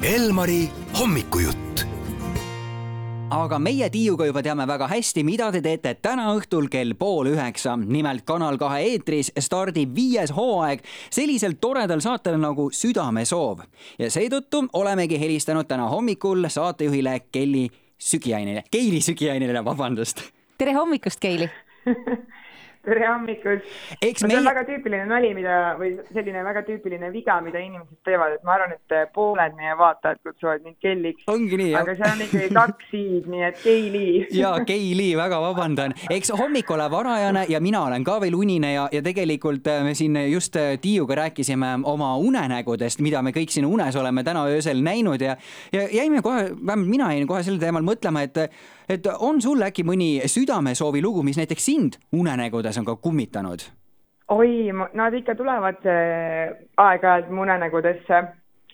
Elmari hommikujutt aga meie Tiiuga juba teame väga hästi, mida te teete täna õhtul kell pool üheksa. nimelt Kanal kahe eetris stardib viies hooaeg sellisel toredal saatel nagu Südamesoov ja seetõttu olemegi helistanud täna hommikul saatejuhile Kelly Sügiainile, Keili Sügiainile, vabandust. tere hommikust, Keili tere hommikust! No, see on väga tüüpiline nali, mida või selline väga tüüpiline viga, mida inimesed teevad, et ma arvan, et pooled meie vaatajad kutsuvad mind Kelliks. ongi nii, jah? aga seal on ikkagi kaks i-d, nii et Keili. ja Keili, väga vabandan, eks hommik ole varajane ja mina olen ka veel unine ja, ja tegelikult äh, me siin just äh, Tiiuga rääkisime oma unenägudest, mida me kõik siin unes oleme täna öösel näinud ja, ja jäime kohe, vähemalt mina jäin kohe sel teemal mõtlema, et, et on sul äkki mõni südamesoovi lugu, mis näiteks sind unenägudes on ka kummitanud? oi, nad ikka tulevad äh, aeg-ajalt mu unenägudesse,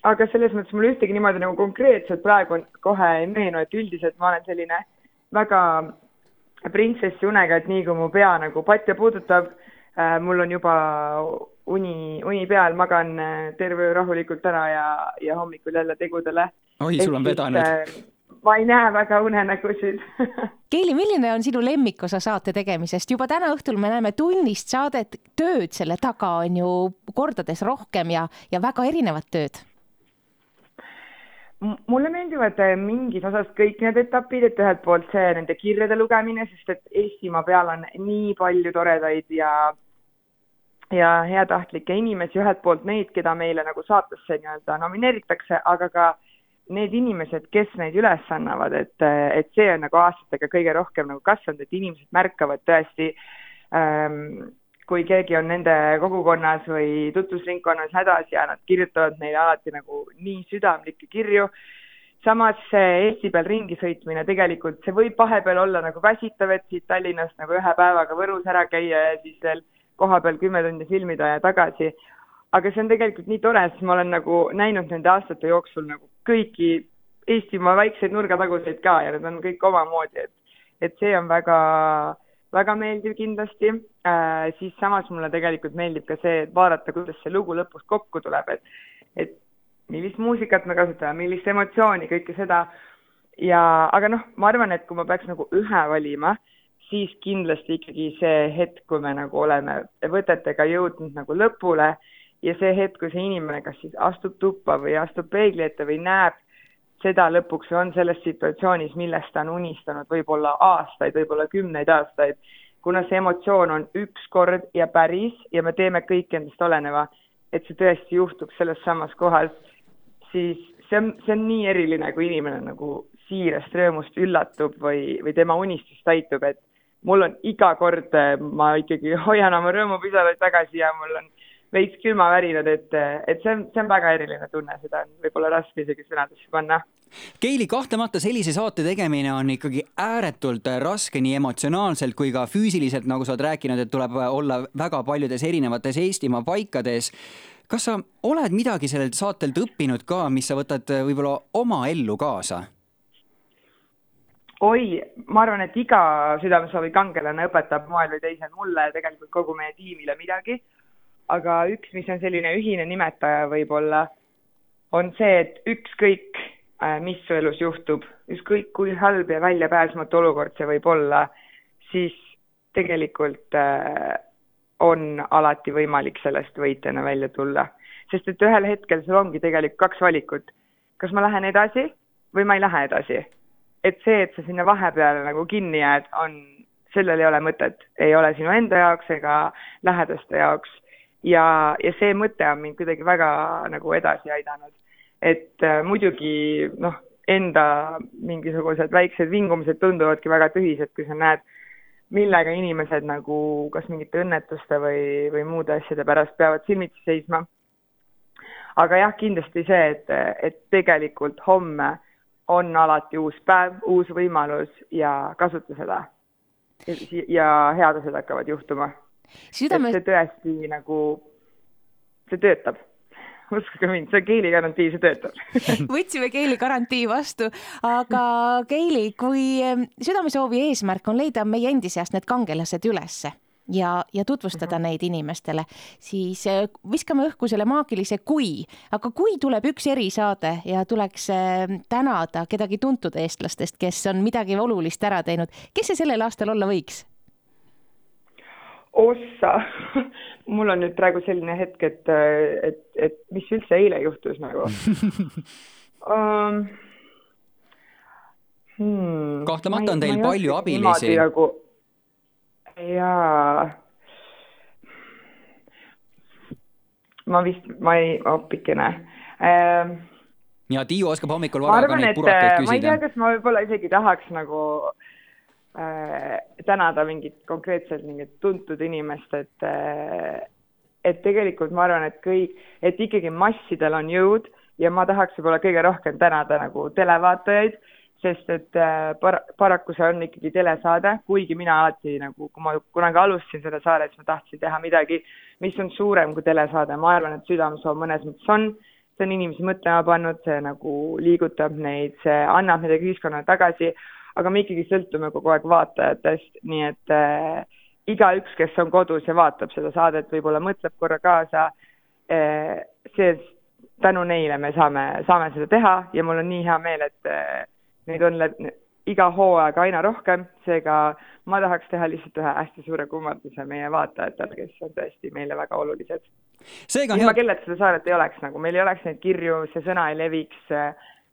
aga selles mõttes mul ühtegi niimoodi nagu konkreetselt praegu kohe ei meenu, et üldiselt ma olen selline väga printsessi unega, et nii kui mu pea nagu patja puudutab äh,, mul on juba uni, uni peal, magan äh, terve öö rahulikult ära ja, ja hommikul jälle tegudele. oi, sul on vedanud. äh, ma ei näe väga unenägusid Keili, milline on sinu lemmikosa saate tegemisest? juba täna õhtul me näeme tunnist saadet, tööd selle taga on ju kordades rohkem ja, ja väga erinevat tööd. M- mulle meeldivad äh, mingis osas kõik need etapid, et ühelt poolt see nende kirjade lugemine, sest et Eestimaa peal on nii palju toredaid ja ja heatahtlikke inimesi, ühelt poolt neid, keda meile nagu saatesse nii-öelda nomineeritakse, aga ka need inimesed, kes neid üles annavad, et, et see on nagu aastatega kõige rohkem nagu kasvanud, et inimesed märkavad tõesti ähm, kui keegi on nende kogukonnas või tutvusringkonnas hädas ja nad kirjutavad meile alati nagu nii südamlikke kirju. samas see Eesti peal ringi sõitmine tegelikult, see võib vahepeal olla nagu väsitav, et siit Tallinnast nagu ühe päevaga Võrus ära käia ja siis veel koha peal kümme tundi filmida ja tagasi. Aga see on tegelikult nii tore, sest ma olen nagu näinud nende aastate jooksul nagu kõiki Eestimaa väikseid nurgataguseid ka ja need on kõik omamoodi, et, et see on väga väga meeldiv kindlasti äh,, siis samas mulle tegelikult meeldib ka see, et vaadata, kuidas see lugu lõpus kokku tuleb, et, et millist muusikat me kasutame, millist emotsiooni, kõike seda. ja, aga noh, ma arvan, et kui ma peaks nagu ühe valima, siis kindlasti ikkagi see hetk, kui me nagu oleme võtetega jõudnud nagu lõpule ja see hetk, kui see inimene kas siis astub tuppa või astub peegli ette või näeb seda lõpuks on selles situatsioonis, millest ta on unistanud võib-olla aastaid, võib-olla kümneid aastaid, kuna see emotsioon on ükskord ja päris ja me teeme kõik endast oleneva, et see tõesti juhtuks selles samas kohas, siis see on, see on nii eriline, kui inimene nagu siirast rõõmust üllatub või, või tema unistus täitub, et mul on iga kord, ma ikkagi hoian oma rõõmupisaraid tagasi ja mul on veits külmavärinad, et, et see on, see on väga eriline tunne, seda on võib-olla raske isegi sõnadesse panna. Keili, kahtlemata sellise saate tegemine on ikkagi ääretult raske nii emotsionaalselt kui ka füüsiliselt, nagu sa oled rääkinud, et tuleb olla väga paljudes erinevates Eestimaa paikades. kas sa oled midagi sellelt saatelt õppinud ka, mis sa võtad võib-olla oma ellu kaasa? oi, ma arvan, et iga südamesoovi kangelane õpetab moel või teisel mulle ja tegelikult kogu meie tiimile midagi aga üks, mis on selline ühine nimetaja võib-olla, on see, et ükskõik, mis su elus juhtub, ükskõik kui halb ja väljapääsmatu olukord see võib olla, siis tegelikult on alati võimalik sellest võitjana välja tulla. sest et ühel hetkel sul ongi tegelikult kaks valikut. kas ma lähen edasi või ma ei lähe edasi. et see, et sa sinna vahepeale nagu kinni jääd, on, sellel ei ole mõtet, ei ole sinu enda jaoks ega lähedaste jaoks ja, ja see mõte on mind kuidagi väga nagu edasi aidanud. et äh, muidugi noh, enda mingisugused väiksed vingumised tunduvadki väga tühised, kui sa näed, millega inimesed nagu kas mingite õnnetuste või, või muude asjade pärast peavad silmitsi seisma. aga jah, kindlasti see, et, et tegelikult homme on alati uus päev, uus võimalus ja kasuta seda. ja head asjad hakkavad juhtuma Südame... see tõesti nagu, see töötab. Uskuge mind, see on Keili garantii, see töötab. Võtsime Keili garantii vastu, aga Keili, kui südamesoovi eesmärk on leida meie endi seast need kangelased ülesse, ja, ja tutvustada neid inimestele, siis äh, viskame õhku selle maagilise kui, aga kui tuleb üks erisaade ja tuleks äh, tänada kedagi tuntud eestlastest, kes on midagi olulist ära teinud, kes see sellel aastal olla võiks? Ossa mul on nüüd praegu selline hetk, et, et, et mis üldse eile juhtus nagu um, hmm, kahtlemata on teil palju abilisi. Nagu, jaa. ma vist, ma ei, appikene ähm, ja Tiiu oskab hommikul vara ka neid purakaid küsida. ma ei tea, kas ma võib-olla isegi tahaks nagu äh, tänada mingit konkreetselt mingit tuntud inimest, et äh, et tegelikult ma arvan, et kõik, et ikkagi massidel on jõud ja ma tahaks võib-olla kõige rohkem tänada nagu televaatajaid sest et äh, par-, paraku see on ikkagi telesaade, kuigi mina alati nagu, kui ma kunagi alustasin seda saadet, siis ma tahtsin teha midagi, mis on suurem kui telesaade, ma arvan, et Südamesoov mõnes mõttes on, see on inimesi mõtlema pannud, see nagu liigutab neid, see annab midagi ühiskonnale tagasi, aga me ikkagi sõltume kogu aeg vaatajatest, nii et äh, igaüks, kes on kodus ja vaatab seda saadet, võib-olla mõtleb korra kaasa. Äh,, see, tänu neile me saame, saame seda teha ja mul on nii hea meel, et äh, neid on iga hooaega aina rohkem, seega ma tahaks teha lihtsalt ühe hästi suure kummarduse meie vaatajatele, kes on tõesti meile väga olulised. ilma hea... kelleta seda saadet ei oleks, nagu. Meil ei oleks neid kirju, see sõna ei leviks,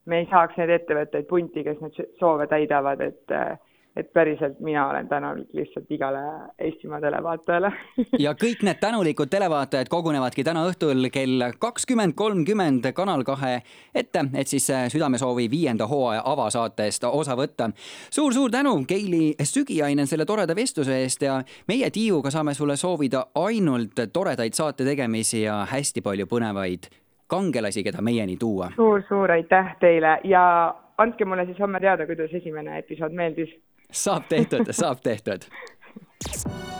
me ei saaks neid ettevõtteid punti, kes neid soove täidavad, et et päriselt mina olen tänulik lihtsalt igale Eestimaa televaatajale ja kõik need tänulikud televaatajad kogunevadki täna õhtul kell kakskümmend kolmkümmend Kanal kahe ette, et siis äh, Südamesoovi viienda hooaja avasaatest osa võtta suur,. suur-suur tänu, Keili Sügiainen, selle toreda vestluse eest ja meie Tiiuga saame sulle soovida ainult toredaid saate tegemisi ja hästi palju põnevaid kangelasi, keda meieni tuua suur,. suur-suur aitäh teile ja andke mulle siis homme teada, kuidas esimene episood meeldis saab tehtud, saab tehtud